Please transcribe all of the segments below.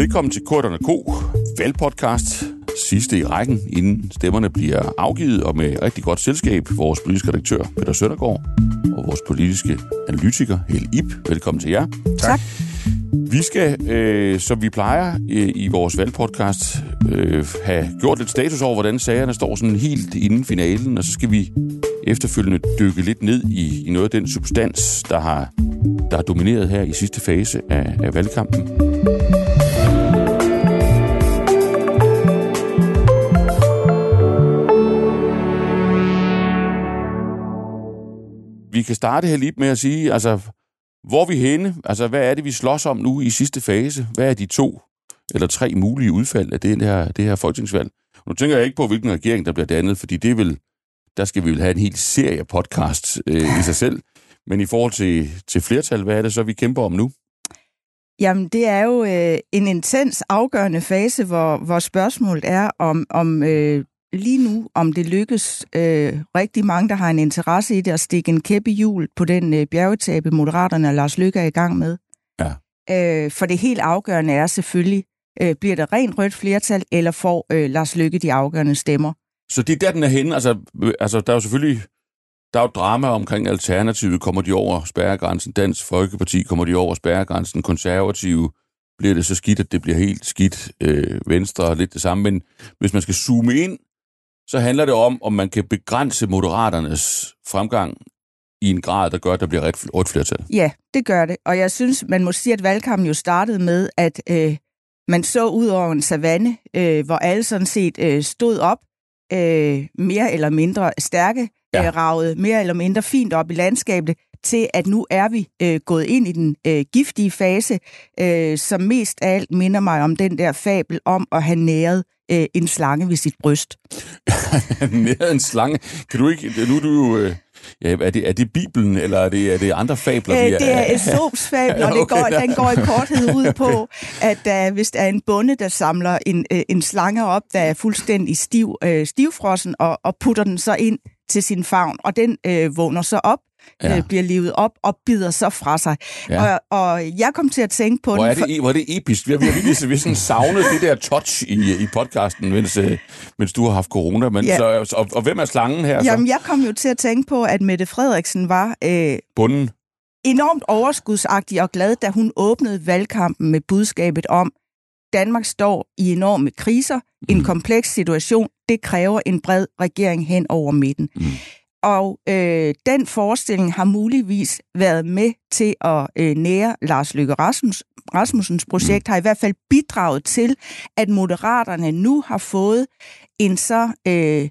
Velkommen til Korterne K, valgpodcast. Sidste i rækken, inden stemmerne bliver afgivet, og med rigtig godt selskab, vores politiske redaktør Peter Søndergaard og vores politiske analytiker Hel Ip. Velkommen til jer. Tak. Vi skal, øh, som vi plejer øh, i vores valgpodcast, øh, have gjort lidt status over, hvordan sagerne står sådan helt inden finalen, og så skal vi efterfølgende dykke lidt ned i, i noget af den substans, der har, der har domineret her i sidste fase af, af valgkampen. Vi kan starte her lige med at sige, altså, hvor er vi henne? Altså, hvad er det, vi slås om nu i sidste fase? Hvad er de to eller tre mulige udfald af det her, det her folketingsvalg? Nu tænker jeg ikke på, hvilken regering, der bliver dannet, fordi det vil, der skal vi vel have en hel serie podcast øh, i sig selv. Men i forhold til, til flertal, hvad er det så, vi kæmper om nu? Jamen, det er jo øh, en intens afgørende fase, hvor, hvor spørgsmålet er, om, om øh, lige nu, om det lykkes øh, rigtig mange, der har en interesse i det, at stikke en kæppe hjul på den øh, bjergetabe, Moderaterne og Lars Løkke er i gang med. Ja. Øh, for det helt afgørende er selvfølgelig, øh, bliver der rent rødt flertal, eller får øh, Lars Løkke de afgørende stemmer? Så det er der, den er henne. Altså, øh, altså der er jo selvfølgelig der er jo drama omkring Alternativet. Kommer de over spærregrænsen? Dansk Folkeparti kommer de over spærregrænsen? Konservative bliver det så skidt, at det bliver helt skidt. Øh, venstre lidt det samme. Men hvis man skal zoome ind, så handler det om, om man kan begrænse moderaternes fremgang i en grad, der gør, at der bliver rødt flertal. Ja, det gør det. Og jeg synes, man må sige, at valgkampen jo startede med, at øh, man så ud over en savanne, øh, hvor alle sådan set øh, stod op, øh, mere eller mindre stærke, ja. øh, raget mere eller mindre fint op i landskabet, til at nu er vi øh, gået ind i den øh, giftige fase, øh, som mest af alt minder mig om den der fabel om at have næret øh, en slange ved sit bryst. næret en slange? Kan du ikke... Nu er du jo... Øh Ja, er det, er det Bibelen, eller er det, er det andre fabler? Æ, det er Esops fabel, og det okay, går, den går i korthed ud på, at uh, hvis der er en bonde, der samler en, uh, en slange op, der er fuldstændig stiv, uh, stivfrossen, og, og putter den så ind til sin favn, og den uh, vågner så op, ja. øh, bliver levet op og bider så fra sig. Ja. Og, og jeg kom til at tænke på... Hvor er det, det, hvor er det episk. Vi har, vi har virkelig vi sådan savnet det der touch i, i podcasten, mens, øh, mens du har haft corona. Men ja. så, og, og hvem er slangen her? Jamen, så? jeg kom jo til at tænke på, at Mette Frederiksen var... Øh, Bunden? Enormt overskudsagtig og glad, da hun åbnede valgkampen med budskabet om, Danmark står i enorme kriser, mm. en kompleks situation, det kræver en bred regering hen over midten. Mm. Og øh, den forestilling har muligvis været med til at øh, nære Lars Løkke Rasmus, Rasmussens projekt, har i hvert fald bidraget til, at moderaterne nu har fået en så øh,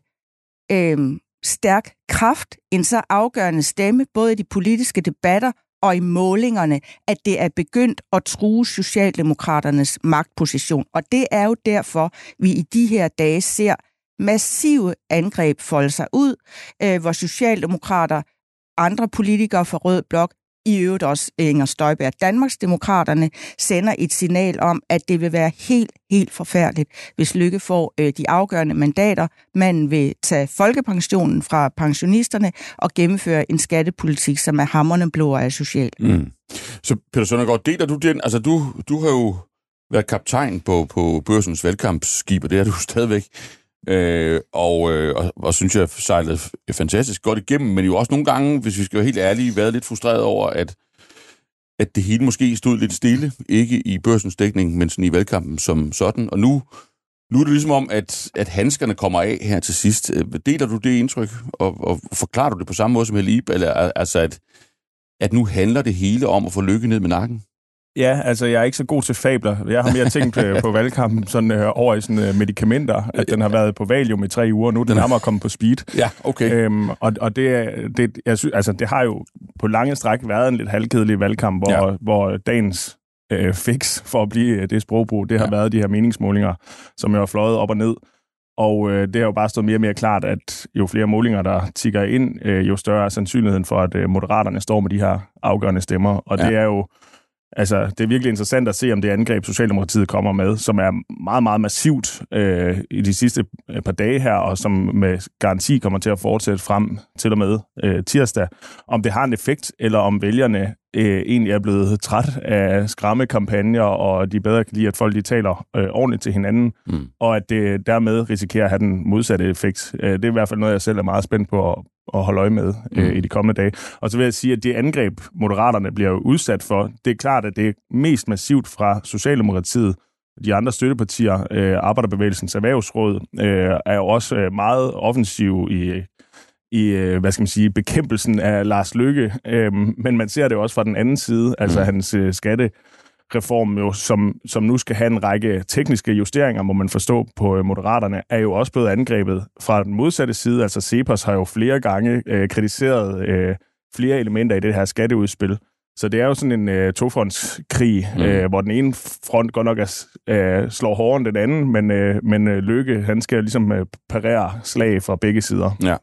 øh, stærk kraft, en så afgørende stemme, både i de politiske debatter og i målingerne, at det er begyndt at true Socialdemokraternes magtposition. Og det er jo derfor, vi i de her dage ser massive angreb folde sig ud, øh, hvor Socialdemokrater, andre politikere fra Rød Blok, i øvrigt også Inger Støjberg, Danmarksdemokraterne, sender et signal om, at det vil være helt, helt forfærdeligt, hvis Lykke får øh, de afgørende mandater. Man vil tage folkepensionen fra pensionisterne og gennemføre en skattepolitik, som er hammerne blå og social. Mm. Så Peter Søndergaard, deler du den? Altså, du, du har jo været kaptajn på, på børsens valgkampsskib, og det er du stadigvæk. Øh, og, øh, og, og synes jeg sejlede fantastisk godt igennem, men jo også nogle gange, hvis vi skal være helt ærlige, været lidt frustreret over, at, at det hele måske stod lidt stille, ikke i børsens dækning, men sådan i valgkampen som sådan. Og nu, nu er det ligesom om, at, at handskerne kommer af her til sidst. Øh, deler du det indtryk, og, og forklarer du det på samme måde som Helib, eller altså at, at nu handler det hele om at få lykke ned med nakken? Ja, altså jeg er ikke så god til fabler. Jeg har mere tænkt øh, på valgkampen sådan øh, over i sådan uh, medicamenter, at den har været på valium i tre uger, nu er den nærmere kommet på speed. Ja, okay. Øhm, og og det, det, jeg synes, altså, det har jo på lange stræk været en lidt halvkedelig valgkamp, hvor, ja. hvor dagens øh, fix for at blive det sprogbrug, det har ja. været de her meningsmålinger, som jo har fløjet op og ned. Og øh, det har jo bare stået mere og mere klart, at jo flere målinger, der tigger ind, øh, jo større er sandsynligheden for, at øh, moderaterne står med de her afgørende stemmer. Og ja. det er jo Altså, det er virkelig interessant at se, om det angreb, Socialdemokratiet kommer med, som er meget, meget massivt øh, i de sidste øh, par dage her, og som med garanti kommer til at fortsætte frem til og med øh, tirsdag, om det har en effekt, eller om vælgerne øh, egentlig er blevet træt af skræmmekampagner, og de bedre kan lide, at folk de taler øh, ordentligt til hinanden, mm. og at det dermed risikerer at have den modsatte effekt. Øh, det er i hvert fald noget, jeg selv er meget spændt på at, at holde øje med øh, mm. i de kommende dage. Og så vil jeg sige, at det angreb, moderaterne bliver udsat for, det er klart, at det er mest massivt fra Socialdemokratiet, de andre støttepartier, øh, Arbejderbevægelsens Erhvervsråd, øh, er jo også øh, meget offensiv i i, øh, hvad skal man sige, bekæmpelsen af Lars Lykke. Øhm, men man ser det også fra den anden side, altså mm. hans øh, skattereform, jo, som, som nu skal have en række tekniske justeringer, må man forstå på øh, Moderaterne, er jo også blevet angrebet fra den modsatte side. Altså Cepos har jo flere gange øh, kritiseret øh, flere elementer i det her skatteudspil. Så det er jo sådan en øh, tofrontskrig, mm. øh, hvor den ene front godt nok er, øh, slår hårdere end den anden, men, øh, men øh, Lykke, han skal ligesom øh, parere slag fra begge sider. Ja,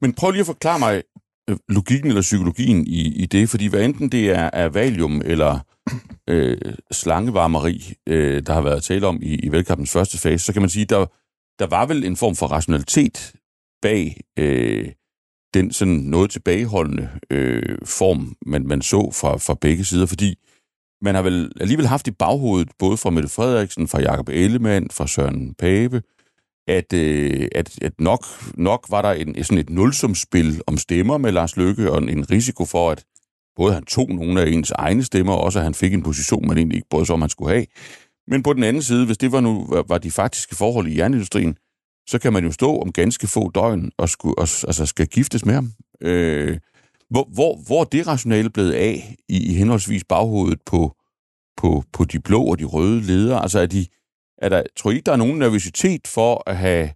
men prøv lige at forklare mig Øh, logikken eller psykologien i, i det, fordi hvad enten det er, er valium eller øh, slangevarmeri, øh, der har været tale om i, i velkampens første fase, så kan man sige, der, der var vel en form for rationalitet bag øh, den sådan noget tilbageholdende øh, form, man, man så fra, fra begge sider, fordi man har vel alligevel haft i baghovedet, både fra Mette Frederiksen, fra Jakob Ellemann, fra Søren Pape, at, øh, at, at nok, nok var der en, sådan et nulsumspil om stemmer med Lars Løkke, og en, en risiko for, at både han tog nogle af ens egne stemmer, og også at han fik en position, man egentlig ikke brød sig om, han skulle have. Men på den anden side, hvis det var nu var de faktiske forhold i jernindustrien, så kan man jo stå om ganske få døgn og, skulle, og altså skal giftes med ham. Øh, hvor, hvor, hvor er det rationale blevet af i, i henholdsvis baghovedet på, på, på de blå og de røde ledere? Altså er, de, er der, tror I ikke, der er nogen nervøsitet for at have,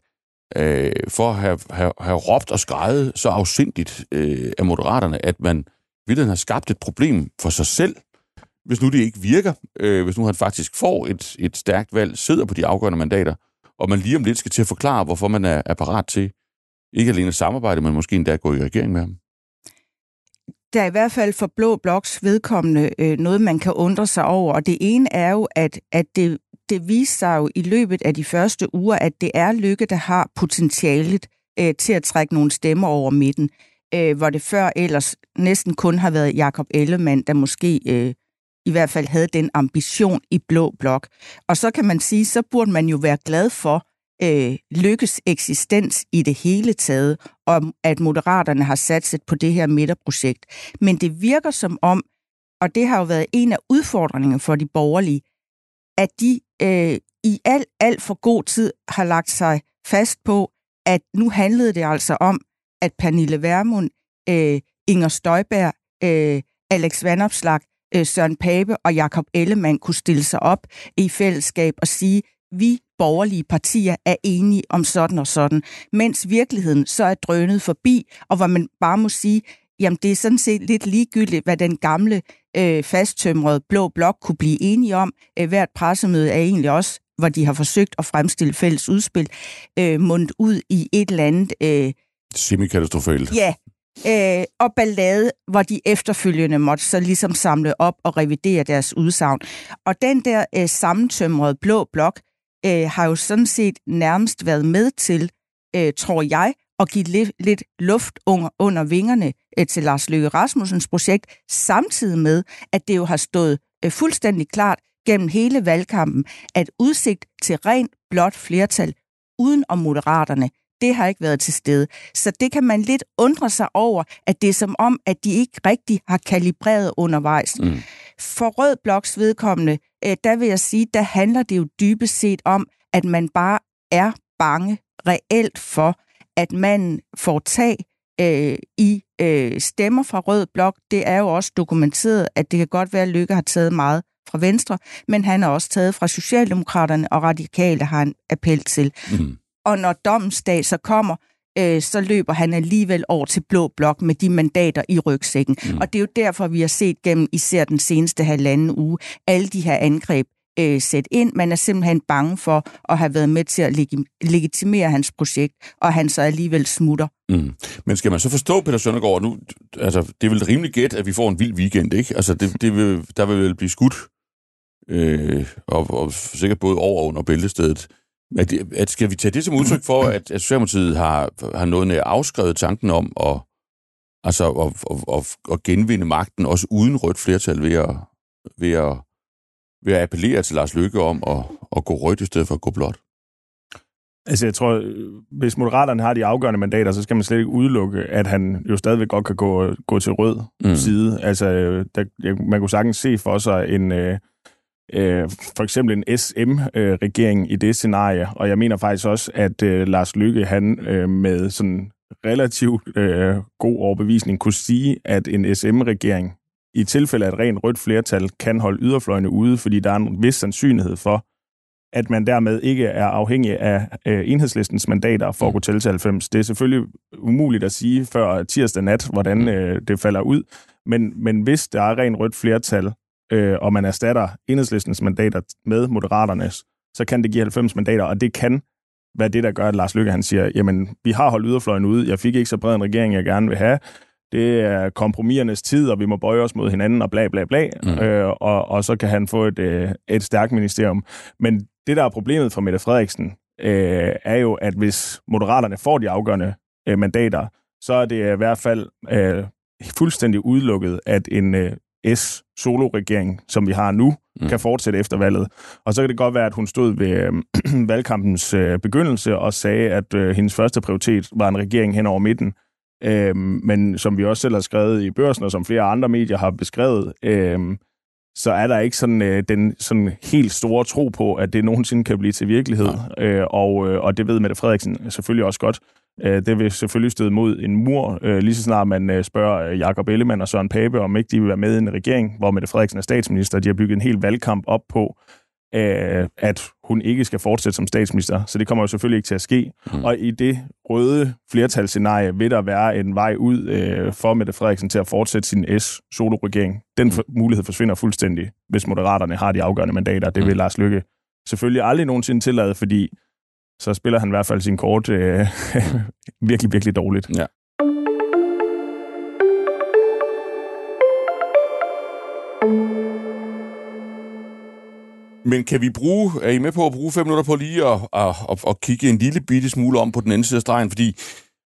øh, for at have, have, have råbt og skrejet så afsindigt øh, af moderaterne, at man ville har skabt et problem for sig selv, hvis nu det ikke virker, øh, hvis nu han faktisk får et, et stærkt valg, sidder på de afgørende mandater, og man lige om lidt skal til at forklare, hvorfor man er, er parat til ikke alene at samarbejde, men måske endda at gå i regering med ham? Der er i hvert fald for Blå Bloks vedkommende øh, noget, man kan undre sig over. Og det ene er jo, at, at det, det viste sig jo i løbet af de første uger, at det er Lykke, der har potentialet øh, til at trække nogle stemmer over midten. Øh, hvor det før ellers næsten kun har været Jakob Ellemann, der måske øh, i hvert fald havde den ambition i Blå Blok. Og så kan man sige, så burde man jo være glad for øh, lykkes eksistens i det hele taget, og at moderaterne har satset på det her midterprojekt. Men det virker som om, og det har jo været en af udfordringerne for de borgerlige, at de øh, i alt, alt for god tid har lagt sig fast på, at nu handlede det altså om, at Pernille Vermund, øh, Inger Støjberg, øh, Alex Vandopslag øh, Søren Pape og Jakob Ellemann kunne stille sig op i fællesskab og sige, vi borgerlige partier er enige om sådan og sådan, mens virkeligheden så er drønet forbi, og hvor man bare må sige, jamen det er sådan set lidt ligegyldigt, hvad den gamle øh, fasttømrede blå blok kunne blive enige om. Øh, hvert pressemøde er egentlig også, hvor de har forsøgt at fremstille fælles udspil, øh, mundt ud i et eller andet... Øh, Semikatastrofalt. Ja, øh, og ballade, hvor de efterfølgende måtte så ligesom samle op og revidere deres udsagn. Og den der øh, sammentømrede blå blok øh, har jo sådan set nærmest været med til, øh, tror jeg, at give lidt, lidt luft under, under vingerne øh, til Lars Løkke Rasmussens projekt, samtidig med, at det jo har stået øh, fuldstændig klart gennem hele valgkampen, at udsigt til rent blot flertal uden om moderaterne, det har ikke været til stede. Så det kan man lidt undre sig over, at det er som om, at de ikke rigtig har kalibreret undervejs. Mm. For Rød Bloks vedkommende, øh, der vil jeg sige, der handler det jo dybest set om, at man bare er bange reelt for, at man får tag øh, i øh, stemmer fra Rød Blok. Det er jo også dokumenteret, at det kan godt være, at Lykke har taget meget fra Venstre, men han har også taget fra Socialdemokraterne, og Radikale har en appel til. Mm og når domsdag så kommer, øh, så løber han alligevel over til Blå Blok med de mandater i rygsækken. Mm. Og det er jo derfor, vi har set gennem især den seneste halvanden uge, alle de her angreb øh, sætte ind. Man er simpelthen bange for at have været med til at leg- legitimere hans projekt, og han så alligevel smutter. Mm. Men skal man så forstå, Peter Søndergaard, nu, altså, det er vel rimelig gæt, at vi får en vild weekend, ikke? Altså, det, det vil, der vil vel blive skudt, øh, og, og sikkert både over og under bæltestedet. At, at skal vi tage det som udtryk for, at, at Socialdemokratiet har, har noget nær afskrevet tanken om at, altså, at, at, at, at genvinde magten, også uden rødt flertal, ved at, ved at, ved at appellere til Lars Løkke om at, at gå rødt i stedet for at gå blåt? Altså, jeg tror, hvis Moderaterne har de afgørende mandater, så skal man slet ikke udelukke, at han jo stadigvæk godt kan gå, gå til rød mm. side. Altså, der, man kunne sagtens se for sig en, øh, øh, for eksempel en SM-regering i det scenarie, og jeg mener faktisk også, at øh, Lars Lykke, han øh, med sådan relativt øh, god overbevisning kunne sige, at en SM-regering i tilfælde af et rent rødt flertal kan holde yderfløjene ude, fordi der er en vis sandsynlighed for, at man dermed ikke er afhængig af øh, enhedslistens mandater for at kunne tælle til 90. Det er selvfølgelig umuligt at sige før tirsdag nat, hvordan øh, det falder ud, men, men hvis der er rent rødt flertal, øh, og man erstatter enhedslistens mandater med moderaternes, så kan det give 90 mandater, og det kan være det, der gør, at Lars Lykke han siger, jamen, vi har holdt yderfløjen ude, jeg fik ikke så bred en regering, jeg gerne vil have, det er kompromisernes tid, og vi må bøje os mod hinanden, og bla bla bla, mm. øh, og, og så kan han få et, øh, et stærkt ministerium. Men det, der er problemet for Mette Frederiksen, øh, er jo, at hvis moderaterne får de afgørende øh, mandater, så er det i hvert fald øh, fuldstændig udelukket, at en øh, S-solo-regering, som vi har nu, mm. kan fortsætte efter valget. Og så kan det godt være, at hun stod ved øh, valgkampens øh, begyndelse og sagde, at øh, hendes første prioritet var en regering hen over midten. Øh, men som vi også selv har skrevet i børsen, og som flere andre medier har beskrevet, øh, så er der ikke sådan øh, den sådan helt store tro på, at det nogensinde kan blive til virkelighed. Ja. Øh, og, øh, og det ved Mette Frederiksen selvfølgelig også godt. Øh, det vil selvfølgelig støde mod en mur, øh, lige så snart man øh, spørger Jakob Ellemann og Søren Pape, om ikke de vil være med i en regering, hvor Mette Frederiksen er statsminister. De har bygget en hel valgkamp op på, at hun ikke skal fortsætte som statsminister. Så det kommer jo selvfølgelig ikke til at ske. Mm. Og i det røde flertalsscenarie vil der være en vej ud for Mette Frederiksen til at fortsætte sin S-solo-regering. Den for- mulighed forsvinder fuldstændig, hvis Moderaterne har de afgørende mandater. Det vil mm. Lars Lykke selvfølgelig aldrig nogensinde tillade, fordi så spiller han i hvert fald sin kort øh, virkelig, virkelig dårligt. Ja. Men kan vi bruge, er I med på at bruge fem minutter på lige at, at, at, at kigge en lille bitte smule om på den anden side af stregen? Fordi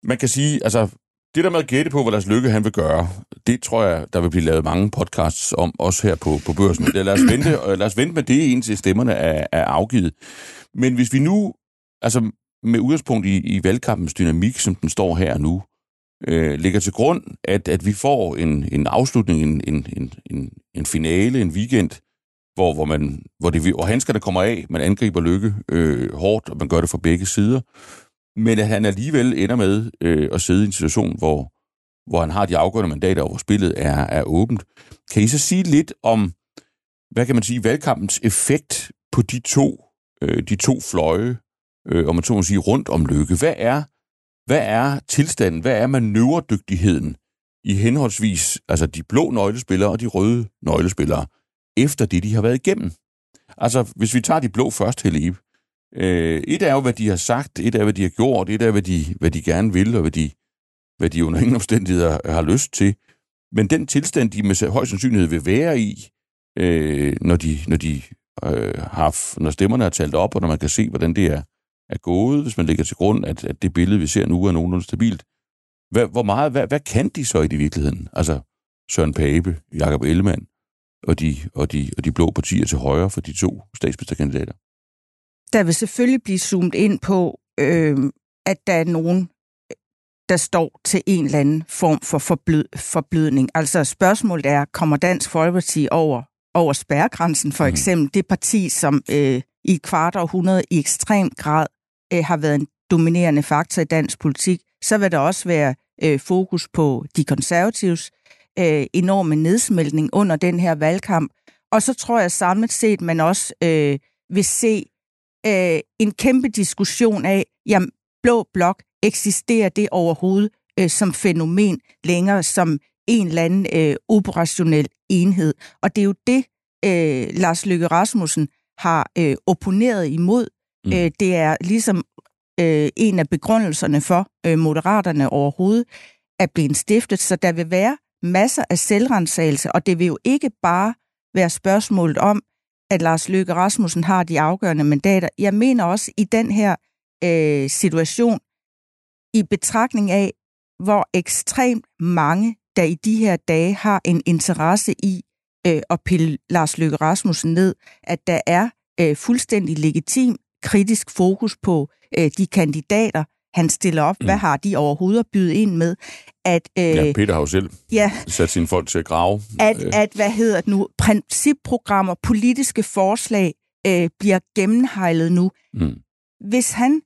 man kan sige, altså det der med at gætte på, hvad Lars Lykke han vil gøre, det tror jeg, der vil blive lavet mange podcasts om, også her på, på børsen. Lad os, vente, lad os vente med det, indtil stemmerne er, er afgivet. Men hvis vi nu altså med udgangspunkt i, i valgkampens dynamik, som den står her nu, øh, ligger til grund, at, at vi får en, en afslutning, en, en, en, en finale, en weekend, hvor, hvor, man, hvor, det, hvor handskerne kommer af, man angriber Lykke øh, hårdt, og man gør det fra begge sider, men at han alligevel ender med øh, at sidde i en situation, hvor, hvor han har de afgørende mandater, og hvor spillet er, er åbent. Kan I så sige lidt om, hvad kan man sige, valgkampens effekt på de to, øh, de to fløje, øh, om man så må sige, rundt om lykke. Hvad er, hvad er tilstanden, hvad er manøvredygtigheden i henholdsvis altså de blå nøglespillere og de røde nøglespillere, efter det, de har været igennem? Altså, hvis vi tager de blå først, Helebe. Øh, et er jo, hvad de har sagt, et er, hvad de har gjort, et er, hvad de, hvad de gerne vil, og hvad de, hvad de under ingen omstændigheder har lyst til. Men den tilstand, de med høj sandsynlighed vil være i, øh, når, de, når, de, øh, har, når stemmerne er talt op, og når man kan se, hvordan det er, er gået, hvis man lægger til grund, at, at det billede, vi ser nu, er nogenlunde stabilt. Hvad, hvor meget, hvad, hvad kan de så i det virkeligheden? Altså Søren Pape, Jakob Ellemann og de, og, de, og de blå partier til højre for de to statsministerkandidater? Der vil selvfølgelig blive zoomet ind på, øh, at der er nogen, der står til en eller anden form for forblød, forblødning. Altså spørgsmålet er, kommer Dansk Folkeparti over, over spærregrænsen for mhm. eksempel? Mm. Det parti, som øh, i et kvart århundrede i ekstrem grad øh, har været en dominerende faktor i dansk politik, så vil der også være øh, fokus på de konservatives øh, enorme nedsmeltning under den her valgkamp. Og så tror jeg samlet set, man også øh, vil se øh, en kæmpe diskussion af, jamen, blå blok, eksisterer det overhovedet øh, som fænomen længere, som en eller anden øh, operationel enhed. Og det er jo det, øh, Lars Løkke Rasmussen har øh, opponeret imod. Mm. Øh, det er ligesom øh, en af begrundelserne for øh, moderaterne overhovedet er blevet stiftet, så der vil være masser af selvrensagelse, og det vil jo ikke bare være spørgsmålet om, at Lars Løkke Rasmussen har de afgørende mandater. Jeg mener også i den her øh, situation, i betragtning af, hvor ekstremt mange, der i de her dage har en interesse i øh, at pille Lars Løkke Rasmussen ned, at der er øh, fuldstændig legitim kritisk fokus på øh, de kandidater, han stiller op. Mm. Hvad har de overhovedet at byde ind med? At, øh, ja, Peter har jo selv ja, sat sine folk til at grave. At, øh. at hvad hedder det nu, principprogrammer, politiske forslag øh, bliver gennemhejlet nu. Mm. Hvis han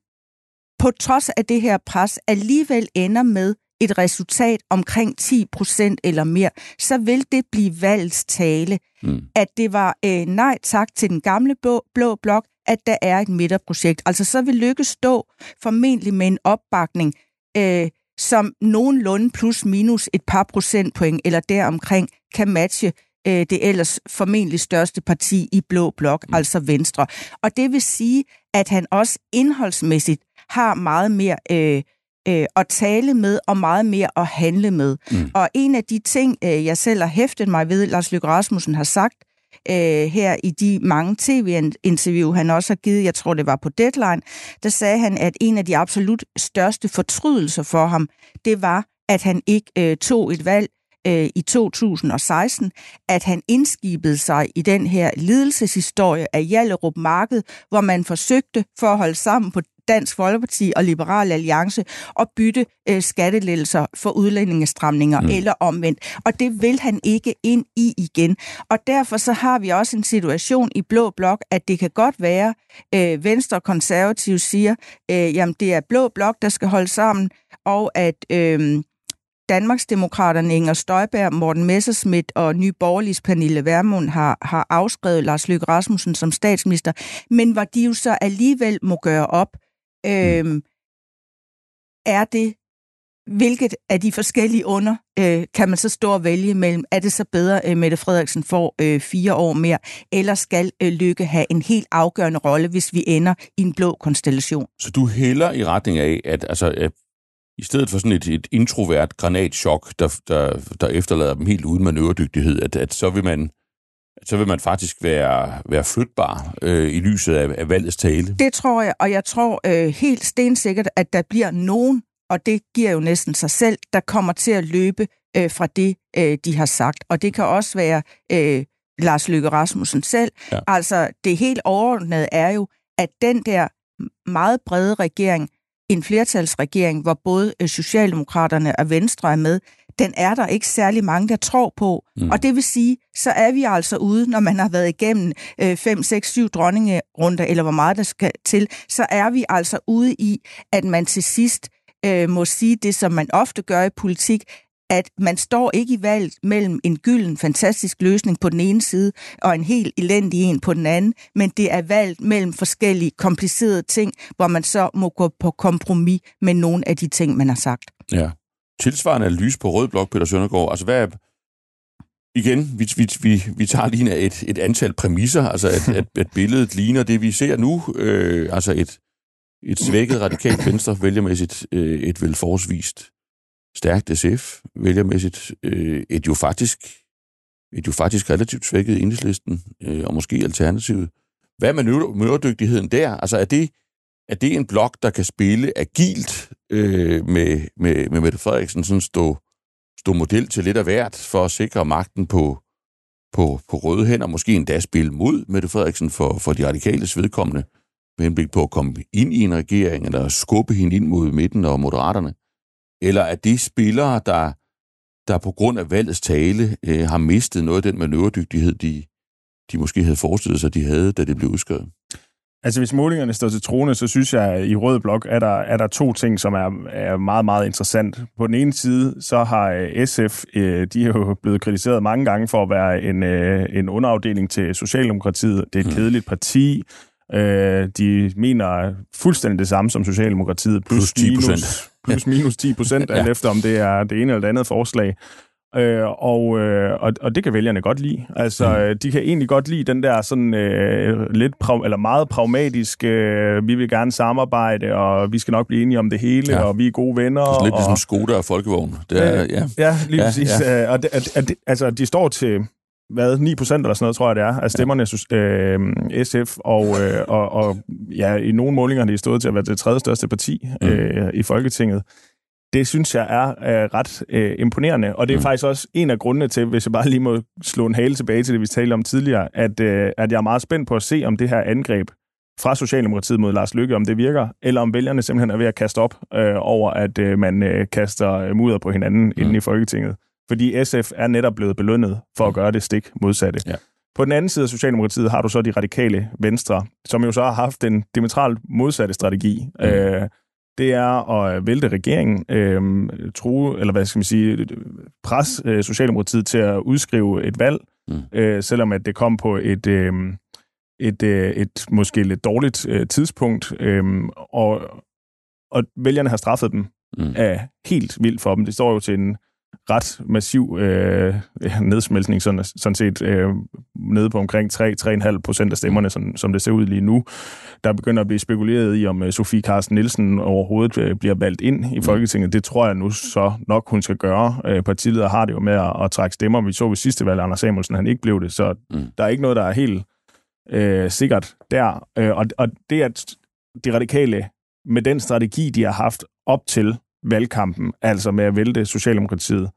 på trods af det her pres alligevel ender med et resultat omkring 10 procent eller mere, så vil det blive valgets tale, mm. at det var øh, nej tak til den gamle blå, blå blok, at der er et midterprojekt. Altså så vil Lykke stå formentlig med en opbakning, øh, som nogenlunde plus minus et par procentpoint eller deromkring kan matche øh, det ellers formentlig største parti i blå blok, mm. altså Venstre. Og det vil sige, at han også indholdsmæssigt har meget mere øh, øh, at tale med og meget mere at handle med. Mm. Og en af de ting, øh, jeg selv har hæftet mig ved, Lars Løkke Rasmussen har sagt øh, her i de mange tv-interview, han også har givet, jeg tror det var på Deadline, der sagde han, at en af de absolut største fortrydelser for ham, det var, at han ikke øh, tog et valg øh, i 2016, at han indskibede sig i den her lidelseshistorie af Jallerup Marked, hvor man forsøgte for at holde sammen på Dansk Folkeparti og Liberal Alliance og bytte øh, skattelettelser for udlændingestramninger mm. eller omvendt. Og det vil han ikke ind i igen. Og derfor så har vi også en situation i Blå Blok, at det kan godt være, øh, Venstre og Konservative siger, øh, jamen det er Blå Blok, der skal holde sammen, og at... Øh, Danmarksdemokraterne Inger Støjberg, Morten Messerschmidt og Nye Borgerliges Pernille Vermund har, har afskrevet Lars Løkke Rasmussen som statsminister, men hvor de jo så alligevel må gøre op, øh, er det, hvilket af de forskellige under øh, kan man så stå og vælge mellem? Er det så bedre, at øh, Mette Frederiksen får øh, fire år mere, eller skal øh, Lykke have en helt afgørende rolle, hvis vi ender i en blå konstellation? Så du hælder i retning af, at altså, at i stedet for sådan et, et introvert granatschok, der, der, der efterlader dem helt uden manøvredygtighed, at, at så vil man så vil man faktisk være, være flytbar øh, i lyset af, af valgets tale. Det tror jeg, og jeg tror øh, helt stensikkert, at der bliver nogen, og det giver jo næsten sig selv, der kommer til at løbe øh, fra det, øh, de har sagt. Og det kan også være øh, Lars Løkke Rasmussen selv. Ja. Altså, det helt overordnede er jo, at den der meget brede regering, en flertalsregering, hvor både øh, Socialdemokraterne og Venstre er med, den er der ikke særlig mange, der tror på. Mm. Og det vil sige, så er vi altså ude, når man har været igennem 5, 6, 7 dronningerunder, eller hvor meget der skal til, så er vi altså ude i, at man til sidst øh, må sige det, som man ofte gør i politik, at man står ikke i valg mellem en gylden, fantastisk løsning på den ene side, og en helt elendig en på den anden, men det er valg mellem forskellige komplicerede ting, hvor man så må gå på kompromis med nogle af de ting, man har sagt. Ja tilsvarende analyse på Rød Blok, Peter Søndergaard? Altså, hvad er, igen, vi, vi, vi, vi tager lige et, et antal præmisser, altså at, at, at billedet ligner det, vi ser nu, øh, altså et, et svækket radikalt venstre vælgermæssigt, øh, et vel forholdsvist stærkt SF vælgermæssigt, øh, et jo faktisk et jo faktisk relativt svækket enhedslisten, øh, og måske alternativet. Hvad er manøvredygtigheden der? Altså er det, er det en blok, der kan spille agilt øh, med, med, med Mette Frederiksen, sådan stå, stå model til lidt af hvert for at sikre magten på, på, på røde hænder, måske endda spille mod Mette Frederiksen for, for de radikale vedkommende, med henblik på at komme ind i en regering, eller skubbe hende ind mod midten og moderaterne? Eller er det spillere, der, der på grund af valgets tale øh, har mistet noget af den manøvredygtighed, de, de måske havde forestillet sig, de havde, da det blev udskrevet? Altså, hvis målingerne står til trone, så synes jeg, at i Rød Blok er der, er der to ting, som er, er meget, meget interessant. På den ene side, så har øh, SF, øh, de er jo blevet kritiseret mange gange for at være en, øh, en underafdeling til Socialdemokratiet. Det er et mm. kedeligt parti. De mener fuldstændig det samme som Socialdemokratiet. Plus, plus 10 procent. Plus minus 10 procent, ja. alt efter om det er det ene eller det andet forslag. Øh, og, øh, og, og det kan vælgerne godt lide. Altså, mm. de kan egentlig godt lide den der sådan øh, lidt pra- eller meget pragmatiske, øh, vi vil gerne samarbejde, og vi skal nok blive enige om det hele, ja. og vi er gode venner. Det er lidt og, ligesom Skoda og Folkevogn. Det er, øh, ja. ja, lige ja, præcis. Ja. Øh, og det, at, at, altså, de står til hvad, 9 procent eller sådan noget, tror jeg det er, af stemmerne øh, SF, og, øh, og, og ja, i nogle målinger har de stået til at være det tredje største parti mm. øh, i Folketinget det synes jeg er øh, ret øh, imponerende, og det er mm. faktisk også en af grundene til, hvis jeg bare lige må slå en hale tilbage til det, vi talte om tidligere, at, øh, at jeg er meget spændt på at se, om det her angreb fra Socialdemokratiet mod Lars Lykke, om det virker, eller om vælgerne simpelthen er ved at kaste op øh, over, at øh, man øh, kaster mudder på hinanden mm. inden i Folketinget. Fordi SF er netop blevet belønnet for at mm. gøre det stik modsatte. Ja. På den anden side af Socialdemokratiet har du så de radikale venstre, som jo så har haft den diametralt modsatte strategi. Mm. Øh, det er at vælte regeringen, øh, true, eller hvad skal man sige, pres øh, Socialdemokratiet til at udskrive et valg, mm. øh, selvom at det kom på et, øh, et, øh, et måske lidt dårligt øh, tidspunkt, øh, og, og vælgerne har straffet dem mm. af helt vildt for dem. Det står jo til en ret massiv øh, nedsmeltning, sådan, sådan set øh, nede på omkring 3-3,5 procent af stemmerne, sådan, som det ser ud lige nu. Der begynder at blive spekuleret i, om øh, Sofie Carsten Nielsen overhovedet øh, bliver valgt ind i mm. Folketinget. Det tror jeg nu så nok, hun skal gøre. Øh, partileder har det jo med at, at trække stemmer. Vi så ved sidste valg, Anders Samuelsen, han ikke blev det, så mm. der er ikke noget, der er helt øh, sikkert der. Øh, og, og det, at de radikale med den strategi, de har haft op til valgkampen, altså med at vælte Socialdemokratiet,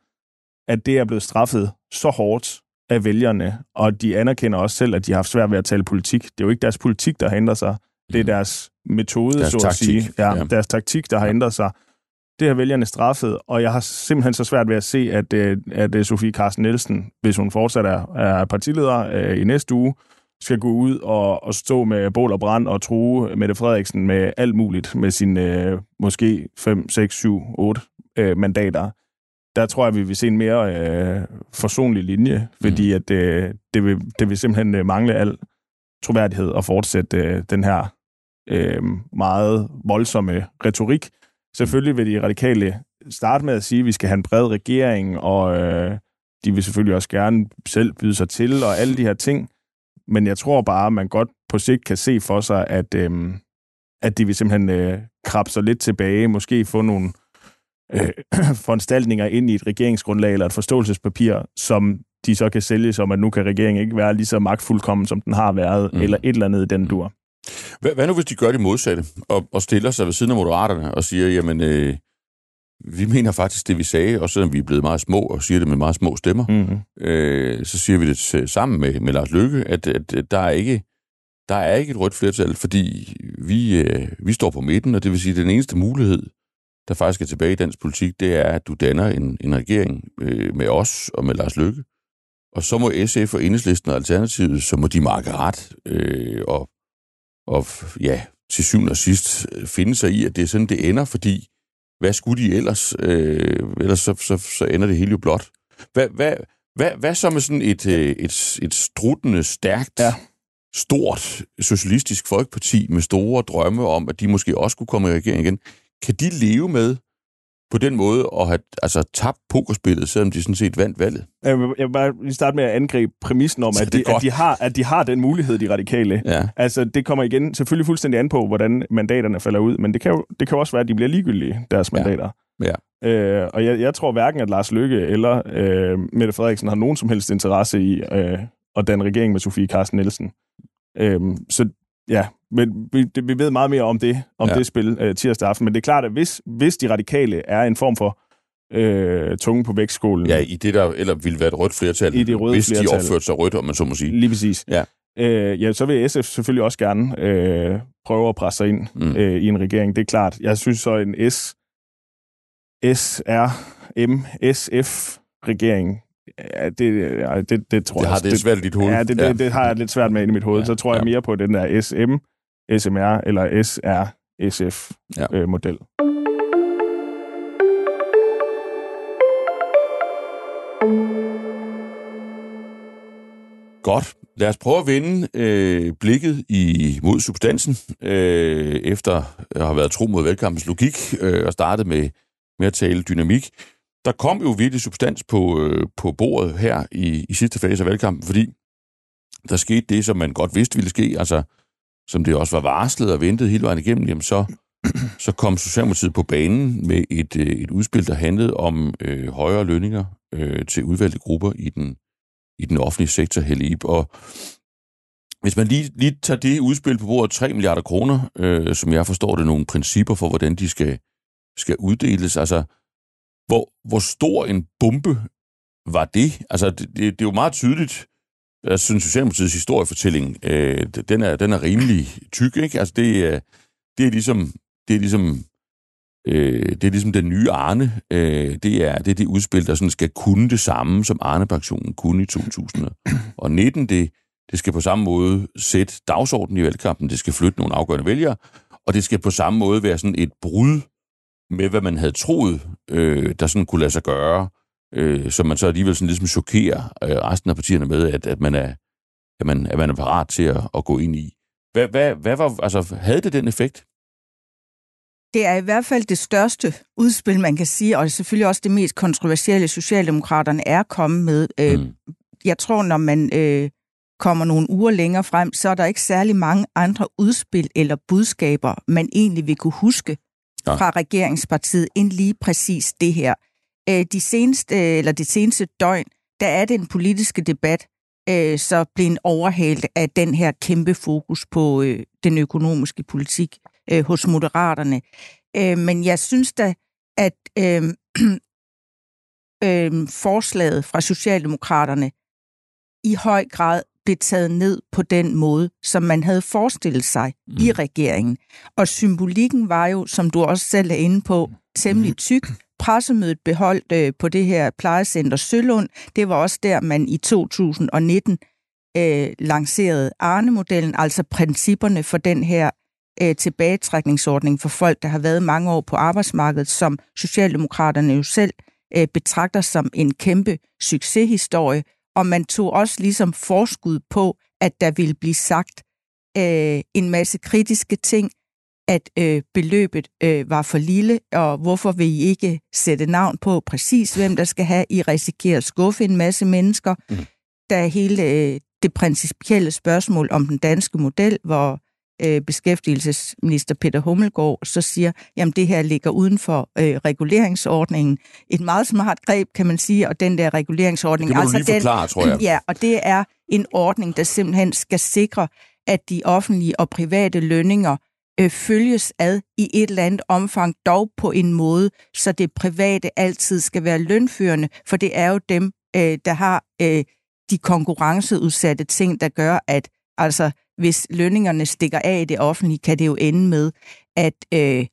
at det er blevet straffet så hårdt af vælgerne, og de anerkender også selv, at de har haft svært ved at tale politik. Det er jo ikke deres politik, der har ændret sig. Det er mm. deres metode, deres så at taktik. sige. Ja, ja. Deres taktik, der har ændret sig. Det har vælgerne straffet, og jeg har simpelthen så svært ved at se, at, øh, at øh, Sofie Carsten Nielsen, hvis hun fortsat er, er partileder øh, i næste uge, skal gå ud og, og stå med bål og brand og true Mette Frederiksen med alt muligt, med sine øh, måske 5, 6, 7, 8 øh, mandater. Der tror jeg, vi vil se en mere øh, forsonlig linje, fordi mm. at, øh, det, vil, det vil simpelthen øh, mangle al troværdighed at fortsætte øh, den her øh, meget voldsomme retorik. Selvfølgelig vil de radikale starte med at sige, at vi skal have en bred regering, og øh, de vil selvfølgelig også gerne selv byde sig til, og alle de her ting. Men jeg tror bare, at man godt på sigt kan se for sig, at, øh, at de vil simpelthen øh, krabbe sig lidt tilbage, måske få nogle øh, foranstaltninger ind i et regeringsgrundlag eller et forståelsespapir, som de så kan sælge som, at nu kan regeringen ikke være lige så magtfuldkommen, som den har været, mm. eller et eller andet i den dur. Hvad, hvad nu, hvis de gør det modsatte, og, og stiller sig ved siden af moderaterne og siger, jamen, øh, vi mener faktisk det, vi sagde, også selvom vi er blevet meget små og siger det med meget små stemmer, mm-hmm. øh, så siger vi det sammen med, med Lars Lykke, at, at der, er ikke, der er ikke et rødt flertal, fordi vi, øh, vi står på midten, og det vil sige, at den eneste mulighed, der faktisk er tilbage i dansk politik, det er, at du danner en, en regering øh, med os og med Lars Lykke. Og så må SF og Enhedslisten og Alternativet, så må de markere ret øh, og, og ja, til syvende og sidst finde sig i, at det er sådan, det ender, fordi hvad skulle de ellers? Øh, ellers så, så, så ender det hele jo blot. Hvad, hvad, hvad, hvad så med sådan et, øh, et, et struttende, stærkt, ja. stort socialistisk folkeparti med store drømme om, at de måske også kunne komme i regering igen? Kan de leve med på den måde at have altså, tabt pokerspillet, selvom de sådan set vandt valget? Jeg vil, jeg vil bare lige starte med at angribe præmissen om, at de, at, de har, at de har den mulighed, de radikale. Ja. Altså, det kommer igen selvfølgelig fuldstændig an på, hvordan mandaterne falder ud, men det kan jo, det kan jo også være, at de bliver ligegyldige, deres mandater. Ja. Ja. Øh, og jeg, jeg tror hverken, at Lars Lykke eller øh, Mette Frederiksen har nogen som helst interesse i øh, at danne regering med Sofie Carsten Nielsen. Øh, så ja, men vi, det, vi ved meget mere om det, om ja. det spil øh, tirsdag aften. Men det er klart, at hvis, hvis de radikale er en form for øh, tunge på vægtskolen... Ja, i det der eller ville være et rødt flertal, i det røde hvis flertal, de opførte sig rødt, om man så må sige. Lige præcis. Ja. Øh, ja, så vil SF selvfølgelig også gerne øh, prøve at presse sig ind mm. øh, i en regering. Det er klart. Jeg synes så, en S, SR, M, SF regering Ja, det, ja, det, det tror det jeg. Har det, svært i dit hoved. Ja, det, det, ja. det har jeg lidt svært med i mit hoved. Ja, så tror jeg mere på den der SM, SMR eller SR, SF-model. Ja. Øh, Godt. Lad os prøve at vende øh, blikket i, mod substansen, øh, efter at have været tro mod valgkampens logik øh, og startet med, med at tale dynamik. der kom jo virkelig substans på, øh, på bordet her i, i sidste fase af valgkampen, fordi der skete det, som man godt vidste ville ske, altså som det også var varslet og ventet hele vejen igennem, jamen så, så kom Socialdemokratiet på banen med et, øh, et udspil, der handlede om øh, højere lønninger øh, til udvalgte grupper i den, i den offentlige sektor, Helib. Og hvis man lige, lige tager det udspil på bordet, 3 milliarder kroner, øh, som jeg forstår det, nogle principper for, hvordan de skal, skal uddeles, altså hvor, hvor stor en bombe var det? Altså, det, det, det er jo meget tydeligt, jeg synes, Socialdemokratiets historiefortælling, øh, den, er, den er rimelig tyk, ikke? Altså, det, er, det er ligesom, det er ligesom, øh, det er ligesom den nye Arne. Øh, det, er, det er det udspil, der sådan skal kunne det samme, som Arne-pensionen kunne i 2019. Det, det skal på samme måde sætte dagsordenen i valgkampen, det skal flytte nogle afgørende vælgere, og det skal på samme måde være sådan et brud med, hvad man havde troet, øh, der sådan kunne lade sig gøre, øh, som man så alligevel sådan ligesom chokerer øh, resten af partierne med, at, at, man er, at, man, at man er parat til at, at gå ind i. Hvad, hvad, hvad var, altså, havde det den effekt? Det er i hvert fald det største udspil, man kan sige, og selvfølgelig også det mest kontroversielle, Socialdemokraterne er kommet med. Øh, mm. Jeg tror, når man øh, kommer nogle uger længere frem, så er der ikke særlig mange andre udspil eller budskaber, man egentlig vil kunne huske ja. fra regeringspartiet, end lige præcis det her. Øh, de seneste, eller det seneste døgn, der er den politiske debat øh, så blevet overhældt af den her kæmpe fokus på øh, den økonomiske politik øh, hos moderaterne. Øh, men jeg synes da, at øh, øh, forslaget fra Socialdemokraterne i høj grad blev taget ned på den måde, som man havde forestillet sig mm. i regeringen. Og symbolikken var jo, som du også selv er inde på, temmelig tyk. Pressemødet beholdt øh, på det her plejecenter Sølund. Det var også der, man i 2019 øh, lancerede Arne-modellen, altså principperne for den her øh, tilbagetrækningsordning for folk, der har været mange år på arbejdsmarkedet, som Socialdemokraterne jo selv øh, betragter som en kæmpe succeshistorie, og man tog også ligesom forskud på, at der ville blive sagt øh, en masse kritiske ting, at øh, beløbet øh, var for lille, og hvorfor vil I ikke sætte navn på præcis, hvem der skal have? I risikerer at skuffe en masse mennesker. Mm. Der er hele øh, det principielle spørgsmål om den danske model, hvor øh, beskæftigelsesminister Peter Hummelgaard så siger, jamen det her ligger uden for øh, reguleringsordningen. Et meget smart greb, kan man sige, og den der reguleringsordning... Det må altså lige forklare, den, tror jeg. Ja, og det er en ordning, der simpelthen skal sikre, at de offentlige og private lønninger øh, følges ad i et eller andet omfang, dog på en måde, så det private altid skal være lønførende, for det er jo dem, øh, der har øh, de konkurrenceudsatte ting, der gør, at altså hvis lønningerne stikker af i det offentlige, kan det jo ende med, at, øh,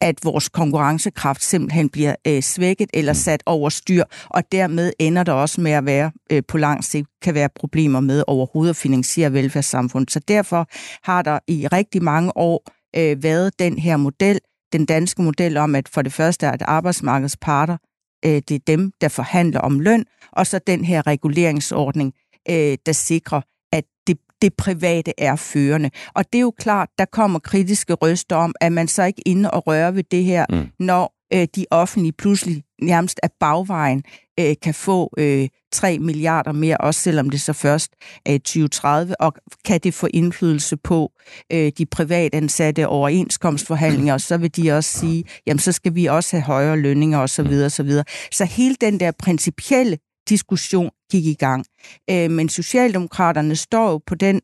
at vores konkurrencekraft simpelthen bliver øh, svækket eller mm. sat over styr, og dermed ender der også med at være øh, på lang sigt kan være problemer med overhovedet at finansiere velfærdssamfundet. Så derfor har der i rigtig mange år øh, været den her model, den danske model om, at for det første er, at arbejdsmarkedets parter, øh, det er dem, der forhandler om løn, og så den her reguleringsordning, øh, der sikrer, det private er førende. Og det er jo klart, der kommer kritiske røster om, at man så ikke inde og røre ved det her, mm. når øh, de offentlige pludselig nærmest af bagvejen øh, kan få øh, 3 milliarder mere, også selvom det så først er i 2030, og kan det få indflydelse på øh, de privatansatte overenskomstforhandlinger, og så vil de også sige, jamen så skal vi også have højere lønninger osv. Så, så, videre. så hele den der principielle diskussion gik i gang. Øh, men Socialdemokraterne står jo på den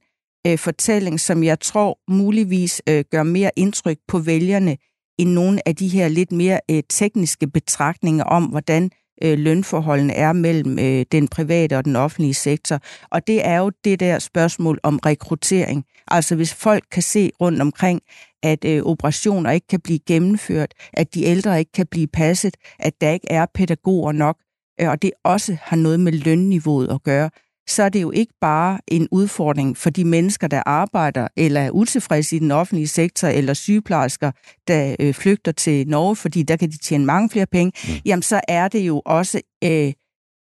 øh, fortælling, som jeg tror muligvis øh, gør mere indtryk på vælgerne end nogle af de her lidt mere øh, tekniske betragtninger om, hvordan øh, lønforholdene er mellem øh, den private og den offentlige sektor. Og det er jo det der spørgsmål om rekruttering. Altså hvis folk kan se rundt omkring, at øh, operationer ikke kan blive gennemført, at de ældre ikke kan blive passet, at der ikke er pædagoger nok, og det også har noget med lønniveauet at gøre, så er det jo ikke bare en udfordring for de mennesker, der arbejder eller er utilfredse i den offentlige sektor, eller sygeplejersker, der øh, flygter til Norge, fordi der kan de tjene mange flere penge, mm. jamen så er det jo også øh,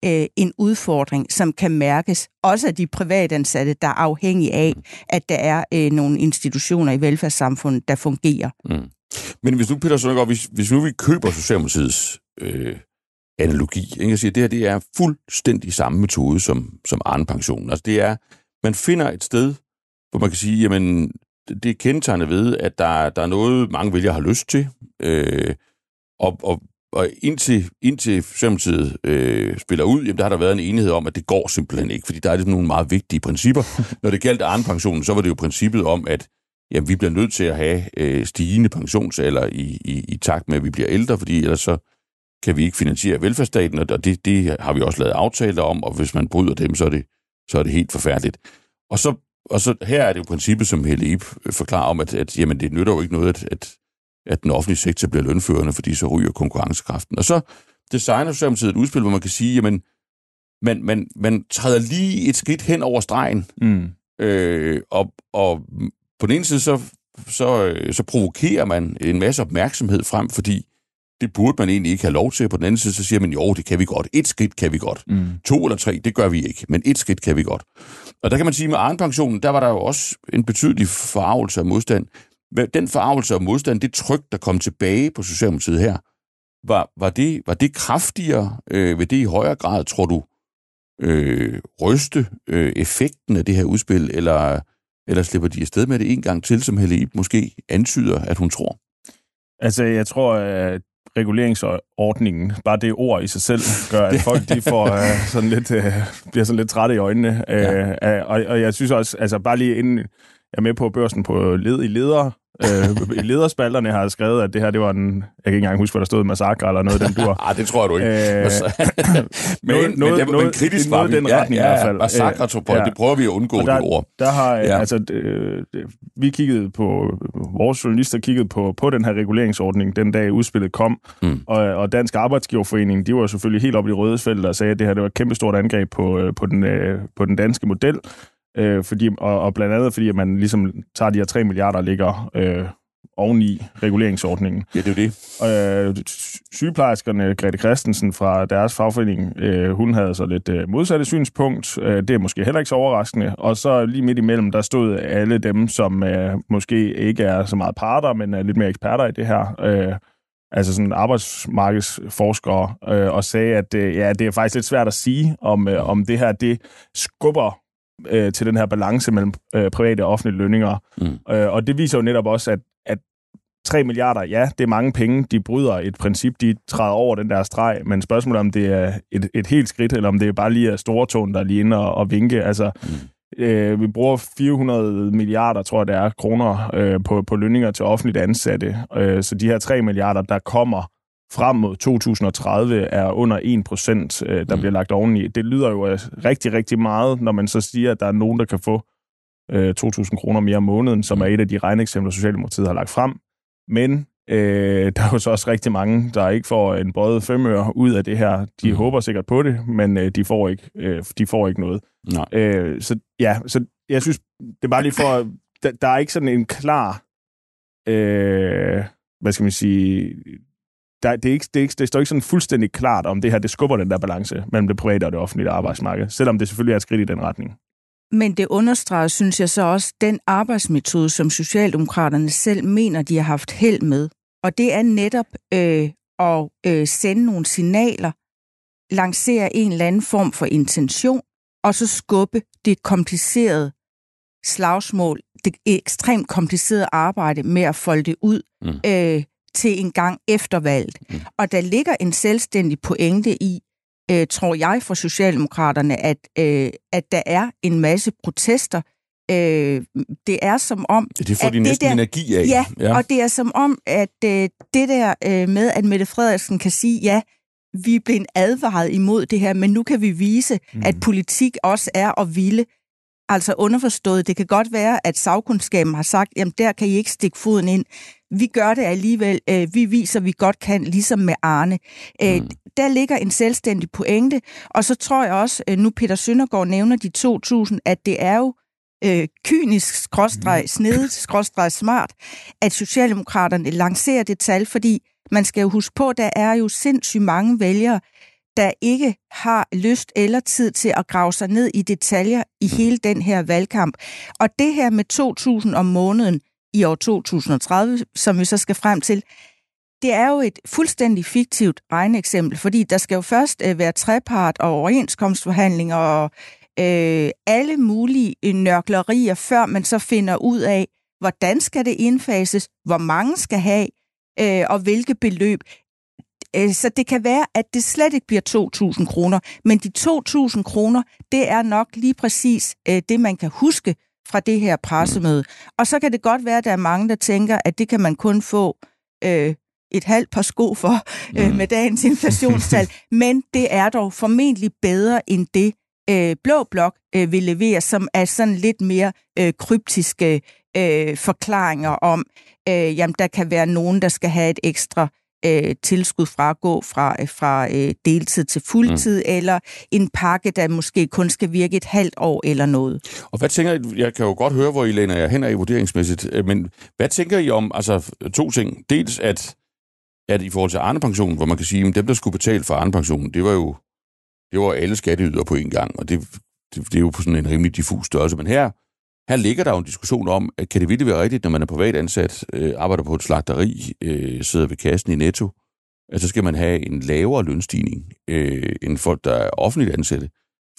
øh, en udfordring, som kan mærkes også af de privatansatte, der er afhængige af, at der er øh, nogle institutioner i velfærdssamfundet, der fungerer. Mm. Men hvis nu, Peter Søndergaard, hvis, hvis nu vi køber Socialdemokratiets øh, analogi. Ikke? Jeg siger, det her det er fuldstændig samme metode som, som Arne-pensionen. Altså det er, man finder et sted, hvor man kan sige, jamen, det er kendetegnet ved, at der, der er noget, mange vælgere har lyst til, øh, og, og, og indtil, indtil Socialdemokratiet øh, spiller ud, jamen, der har der været en enighed om, at det går simpelthen ikke, fordi der er det nogle meget vigtige principper. Når det galt Arne-pensionen, så var det jo princippet om, at jamen, vi bliver nødt til at have øh, stigende pensionsalder i, i, i takt med, at vi bliver ældre, fordi ellers så kan vi ikke finansiere velfærdsstaten, og det, det har vi også lavet aftaler om, og hvis man bryder dem, så er det, så er det helt forfærdeligt. Og så, og så her er det jo princippet, som Helle Ip forklarer om, at, at jamen, det nytter jo ikke noget, at, at, at den offentlige sektor bliver lønførende, fordi så ryger konkurrencekraften. Og så designer Socialdemokratiet et udspil, hvor man kan sige, jamen, man, man, man træder lige et skridt hen over stregen, mm. øh, og, og på den ene side, så, så, så provokerer man en masse opmærksomhed frem, fordi det burde man egentlig ikke have lov til. På den anden side, så siger man, jo, det kan vi godt. Et skridt kan vi godt. Mm. To eller tre, det gør vi ikke. Men et skridt kan vi godt. Og der kan man sige, med Arne-pensionen, der var der jo også en betydelig forarvelse af modstand. Den forarvelse af modstand, det tryk, der kom tilbage på Socialdemokratiet her, var, var, det, var det kraftigere? Øh, ved det i højere grad, tror du, øh, ryste øh, effekten af det her udspil, eller, eller slipper de afsted med det en gang til, som Helle Ip måske antyder, at hun tror? Altså, jeg tror, at reguleringsordningen, bare det ord i sig selv, gør, at folk de får uh, sådan lidt, uh, bliver sådan lidt trætte i øjnene. Ja. Uh, og, og jeg synes også, altså bare lige inden jeg er med på børsen på led i ledere, øh, i lederspalterne har skrevet, at det her, det var en, jeg kan ikke engang huske, hvad der stod, massakre eller noget, den dur. ah, det tror jeg du ikke. Øh, men, noget, men, det var noget, kritisk noget, den retning ja, ja, i hvert fald. Massakre, tror jeg, ja. det prøver vi at undgå, der, det ord. Der har, ja. altså, det, vi kiggede på, vores journalister kiggede på, på den her reguleringsordning, den dag udspillet kom, mm. og, og Dansk Arbejdsgiverforening, de var selvfølgelig helt oppe i røde felt og sagde, at det her det var et kæmpestort angreb på, på, den, på den danske model, Øh, fordi, og, og blandt andet fordi, at man ligesom tager de her 3 milliarder og ligger øh, oveni reguleringsordningen. Ja, det er det. Øh, sygeplejerskerne, Grete Christensen fra deres fagforening, øh, hun havde så lidt øh, modsatte synspunkt. Øh, det er måske heller ikke så overraskende. Og så lige midt imellem, der stod alle dem, som øh, måske ikke er så meget parter, men er lidt mere eksperter i det her. Øh, altså sådan arbejdsmarkedsforskere, øh, og sagde, at øh, ja, det er faktisk lidt svært at sige, om, øh, om det her det skubber øh, til den her balance mellem øh, private og offentlige lønninger. Mm. Øh, og det viser jo netop også, at, at 3 milliarder, ja, det er mange penge. De bryder et princip, de træder over den der streg, men spørgsmålet er, om det er et, et helt skridt, eller om det er bare lige er store tårn, der er lige inde og, og vinke. Altså, mm. øh, vi bruger 400 milliarder, tror jeg det er, kroner øh, på, på lønninger til offentligt ansatte. Øh, så de her 3 milliarder, der kommer frem mod 2030 er under 1%, øh, der mm. bliver lagt oveni. Det lyder jo rigtig, rigtig meget, når man så siger, at der er nogen, der kan få øh, 2.000 kroner mere om måneden, som mm. er et af de regneeksempler, Socialdemokratiet har lagt frem. Men øh, der er jo så også rigtig mange, der ikke får en bøjet femøre ud af det her. De mm. håber sikkert på det, men øh, de, får ikke, øh, de får ikke noget. Nej. Øh, så ja, så jeg synes, det er bare lige for... Der, der er ikke sådan en klar... Øh, hvad skal man sige der, det, er ikke, det, er ikke, det står ikke sådan fuldstændig klart, om det her det skubber den der balance mellem det private og det offentlige arbejdsmarked, selvom det selvfølgelig er et skridt i den retning. Men det understreger, synes jeg så også, den arbejdsmetode, som Socialdemokraterne selv mener, de har haft held med. Og det er netop øh, at øh, sende nogle signaler, lancere en eller anden form for intention, og så skubbe det komplicerede slagsmål, det ekstremt komplicerede arbejde med at folde det ud mm. øh, til en gang efter valget. Mm. Og der ligger en selvstændig pointe i, øh, tror jeg for Socialdemokraterne, at, øh, at der er en masse protester. Øh, det er som om... Det får de næsten der, energi af. Ja, ja, og det er som om, at øh, det der øh, med, at Mette Frederiksen kan sige, ja, vi er blevet advaret imod det her, men nu kan vi vise, mm. at politik også er at ville. Altså underforstået, det kan godt være, at sagkundskaben har sagt, jamen der kan I ikke stikke foden ind vi gør det alligevel. Øh, vi viser, vi godt kan, ligesom med Arne. Øh, mm. Der ligger en selvstændig pointe, og så tror jeg også, øh, nu Peter Søndergaard nævner de 2.000, at det er jo øh, kynisk, skråstreg, mm. snedet, skråstreg, smart, at Socialdemokraterne lancerer det tal, fordi man skal jo huske på, der er jo sindssygt mange vælgere, der ikke har lyst eller tid til at grave sig ned i detaljer i mm. hele den her valgkamp. Og det her med 2.000 om måneden, i år 2030, som vi så skal frem til, det er jo et fuldstændig fiktivt regneeksempel, fordi der skal jo først øh, være trepart og overenskomstforhandlinger og øh, alle mulige øh, nørklerier, før man så finder ud af, hvordan skal det indfases, hvor mange skal have, øh, og hvilke beløb. Øh, så det kan være, at det slet ikke bliver 2.000 kroner, men de 2.000 kroner, det er nok lige præcis øh, det, man kan huske fra det her pressemøde. Og så kan det godt være, at der er mange, der tænker, at det kan man kun få øh, et halvt par sko for øh, mm. med dagens inflationstal, men det er dog formentlig bedre end det, øh, Blå Blok øh, vil levere, som er sådan lidt mere øh, kryptiske øh, forklaringer om, øh, jamen der kan være nogen, der skal have et ekstra øh, tilskud fra at gå fra, øh, fra øh, deltid til fuldtid, mm. eller en pakke, der måske kun skal virke et halvt år eller noget. Og hvad tænker I, jeg kan jo godt høre, hvor I læner jer hen i vurderingsmæssigt, øh, men hvad tænker I om, altså to ting, dels at, at i forhold til Arne Pension, hvor man kan sige, at dem, der skulle betale for Arne Pension, det var jo det var alle skatteyder på en gang, og det, det, det er jo på sådan en rimelig diffus størrelse, men her her ligger der jo en diskussion om, at kan det virkelig være rigtigt, når man er privat ansat, øh, arbejder på et slagteri, øh, sidder ved kassen i Netto, at så skal man have en lavere lønstigning øh, end folk, der er offentligt ansatte,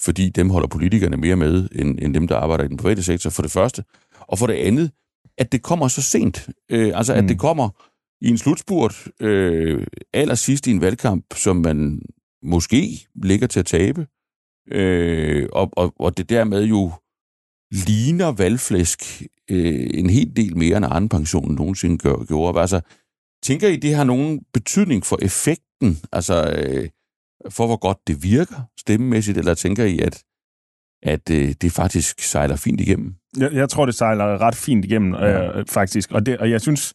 fordi dem holder politikerne mere med, end, end dem, der arbejder i den private sektor, for det første. Og for det andet, at det kommer så sent. Øh, altså, at mm. det kommer i en slutspurt øh, allersidst i en valgkamp, som man måske ligger til at tabe, øh, og, og, og det dermed jo ligner valgflæsk øh, en hel del mere, end anden pensionen nogensinde gør, gjorde. Altså, tænker I, det har nogen betydning for effekten, altså øh, for hvor godt det virker stemmemæssigt, eller tænker I, at, at øh, det faktisk sejler fint igennem? Jeg, jeg tror, det sejler ret fint igennem, øh, faktisk. Og, det, og jeg synes,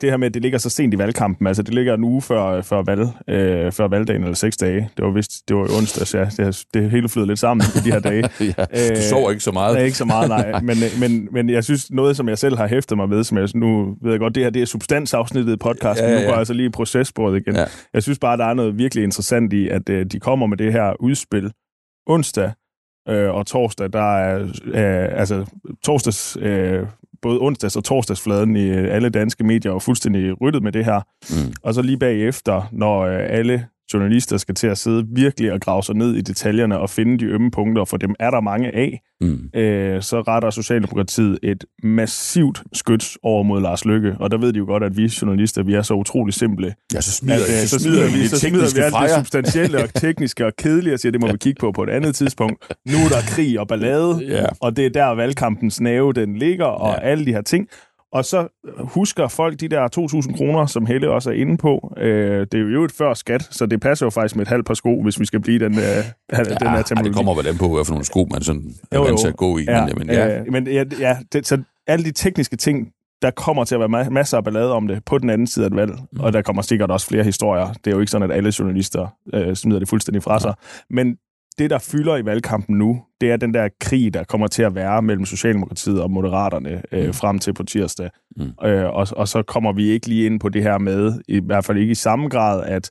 det her med, at det ligger så sent i valgkampen, altså det ligger en uge før, før, valg, øh, før valgdagen, eller seks dage. Det var vist, det var onsdags, ja. Det, det hele flyder lidt sammen i de her dage. ja, du øh, sover ikke så meget. Nej, ikke så meget, nej. Men, men, men jeg synes, noget, som jeg selv har hæftet mig ved, som jeg nu ved jeg godt, det her det er substansafsnittet i podcasten. Ja, ja, ja. Nu går jeg altså lige i processporet igen. Ja. Jeg synes bare, der er noget virkelig interessant i, at øh, de kommer med det her udspil onsdag, øh, og torsdag, der er, øh, altså torsdags øh, både onsdags- og torsdagsfladen i øh, alle danske medier var fuldstændig ryddet med det her. Mm. Og så lige bagefter, når øh, alle journalister skal til at sidde virkelig og grave sig ned i detaljerne og finde de ømme punkter, for dem er der mange af, mm. øh, så retter Socialdemokratiet et massivt skyts over mod Lars Lykke. Og der ved de jo godt, at vi journalister, vi er så utrolig simple. Ja, så smider, at, øh, så, smider, så smider vi, så smider vi alt det substantielle og tekniske og kedelige og siger, det må vi kigge på på et andet tidspunkt. Nu er der krig og ballade, ja. og det er der valgkampens nave, den ligger, og ja. alle de her ting. Og så husker folk de der 2.000 kroner, som Helle også er inde på. Øh, det er jo et før skat, så det passer jo faktisk med et halvt par sko, hvis vi skal blive den, øh, ja, den her terminologi. det kommer vel an på, hvad for nogle sko man sådan er vant til at gå i. Ja, men, ja. Øh, men ja, ja det, så alle de tekniske ting, der kommer til at være masser af ballade om det på den anden side af et valg, mm. og der kommer sikkert også flere historier. Det er jo ikke sådan, at alle journalister øh, smider det fuldstændig fra sig. Ja. Men det, der fylder i valgkampen nu, det er den der krig, der kommer til at være mellem Socialdemokratiet og Moderaterne øh, mm. frem til på tirsdag. Mm. Øh, og, og så kommer vi ikke lige ind på det her med, i hvert fald ikke i samme grad, at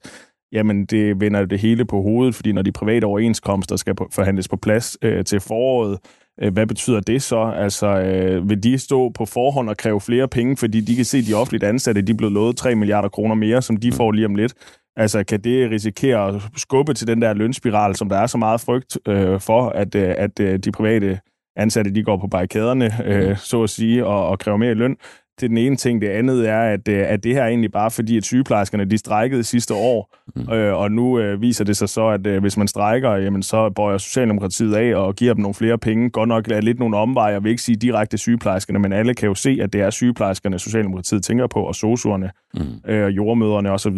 jamen det vender det hele på hovedet, fordi når de private overenskomster skal forhandles på plads øh, til foråret, øh, hvad betyder det så? Altså, øh, vil de stå på forhånd og kræve flere penge, fordi de kan se, at de offentligt ansatte de er blevet lovet 3 milliarder kroner mere, som de mm. får lige om lidt? Altså, kan det risikere at skubbe til den der lønspiral, som der er så meget frygt øh, for, at, øh, at øh, de private ansatte, de går på barrikaderne, øh, mm. så at sige, og, og kræver mere løn? Det er den ene ting. Det andet er, at, øh, at det her er egentlig bare fordi, at sygeplejerskerne de strækkede sidste år, mm. øh, og nu øh, viser det sig så, at øh, hvis man strækker, jamen, så bøjer Socialdemokratiet af og giver dem nogle flere penge. Godt nok er lidt nogle omveje, jeg vil ikke sige direkte sygeplejerskerne, men alle kan jo se, at det er sygeplejerskerne, Socialdemokratiet tænker på, og sosuerne, mm. øh, jordmøderne osv.,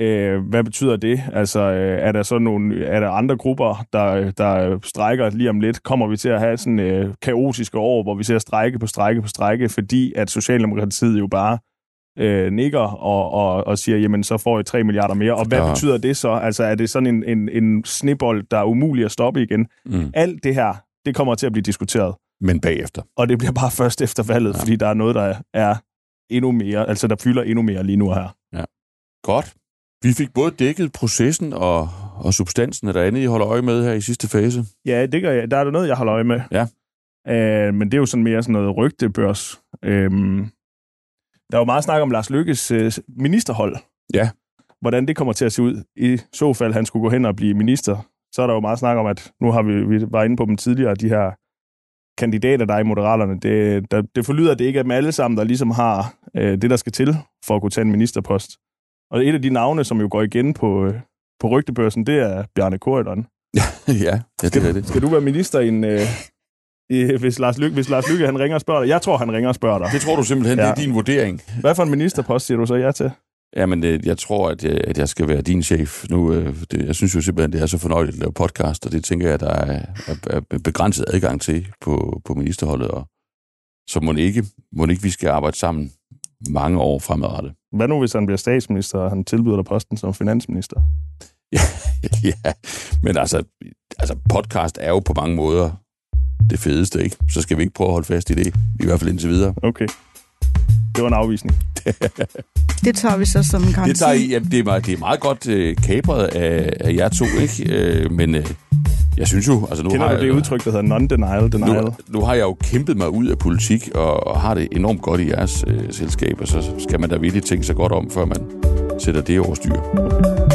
Øh, hvad betyder det? Altså, øh, er der så nogle, er der andre grupper, der, der strækker lige om lidt? Kommer vi til at have sådan øh, kaotiske år, hvor vi ser strække på strække på strække, fordi at Socialdemokratiet jo bare øh, nikker og, og, og siger, jamen så får I 3 milliarder mere. Og hvad ja. betyder det så? Altså er det sådan en, en, en snibbold, der er umulig at stoppe igen? Mm. Alt det her, det kommer til at blive diskuteret. Men bagefter. Og det bliver bare først efter valget, ja. fordi der er noget, der er endnu mere, altså der fylder endnu mere lige nu her. Ja. Godt. Vi fik både dækket processen og, og substansen. Er der andet, I holder øje med her i sidste fase? Ja, det gør jeg. Der er der noget, jeg holder øje med. Ja. Uh, men det er jo sådan mere sådan noget rygtebørs. Uh, Der er jo meget snak om Lars Lykkes øh, ministerhold. Ja. Hvordan det kommer til at se ud. I så fald, han skulle gå hen og blive minister, så er der jo meget snak om, at nu har vi, vi var inde på dem tidligere, de her kandidater, der er i Moderaterne. Det, der, det forlyder, at det ikke er dem alle sammen, der ligesom har øh, det, der skal til for at kunne tage en ministerpost. Og et af de navne, som jo går igen på, øh, på rygtebørsen, det er Bjarne Korydon. ja, ja, det er det. Skal du være minister i en... Øh, i, hvis, Lars Lykke, hvis Lars Lykke han ringer og spørger dig. Jeg tror, han ringer og spørger dig. Det tror du simpelthen, ja. det er din vurdering. Hvad for en ministerpost siger du så ja til? Jamen, det, jeg tror, at jeg, at jeg skal være din chef nu. Øh, det, jeg synes jo simpelthen, det er så fornøjeligt at lave podcast, og det tænker jeg, der er, er, er begrænset adgang til på, på ministerholdet. Og, så må ikke, må ikke vi skal arbejde sammen mange år fremadrettet. Hvad nu, hvis han bliver statsminister, og han tilbyder dig posten som finansminister? ja, ja, men altså, altså, podcast er jo på mange måder det fedeste, ikke? Så skal vi ikke prøve at holde fast i det, i hvert fald indtil videre. Okay. Det var en afvisning. Det tager vi så som en garanti. Det, tager, ja, det, er, meget, det er meget godt uh, kapret af, af jer to, ikke? Uh, men uh, jeg synes jo... Altså, nu Kender har du det jeg, udtryk, der hedder non-denial? Denial? Nu, nu har jeg jo kæmpet mig ud af politik, og, og har det enormt godt i jeres uh, selskab, og så skal man da virkelig tænke sig godt om, før man sætter det over styr.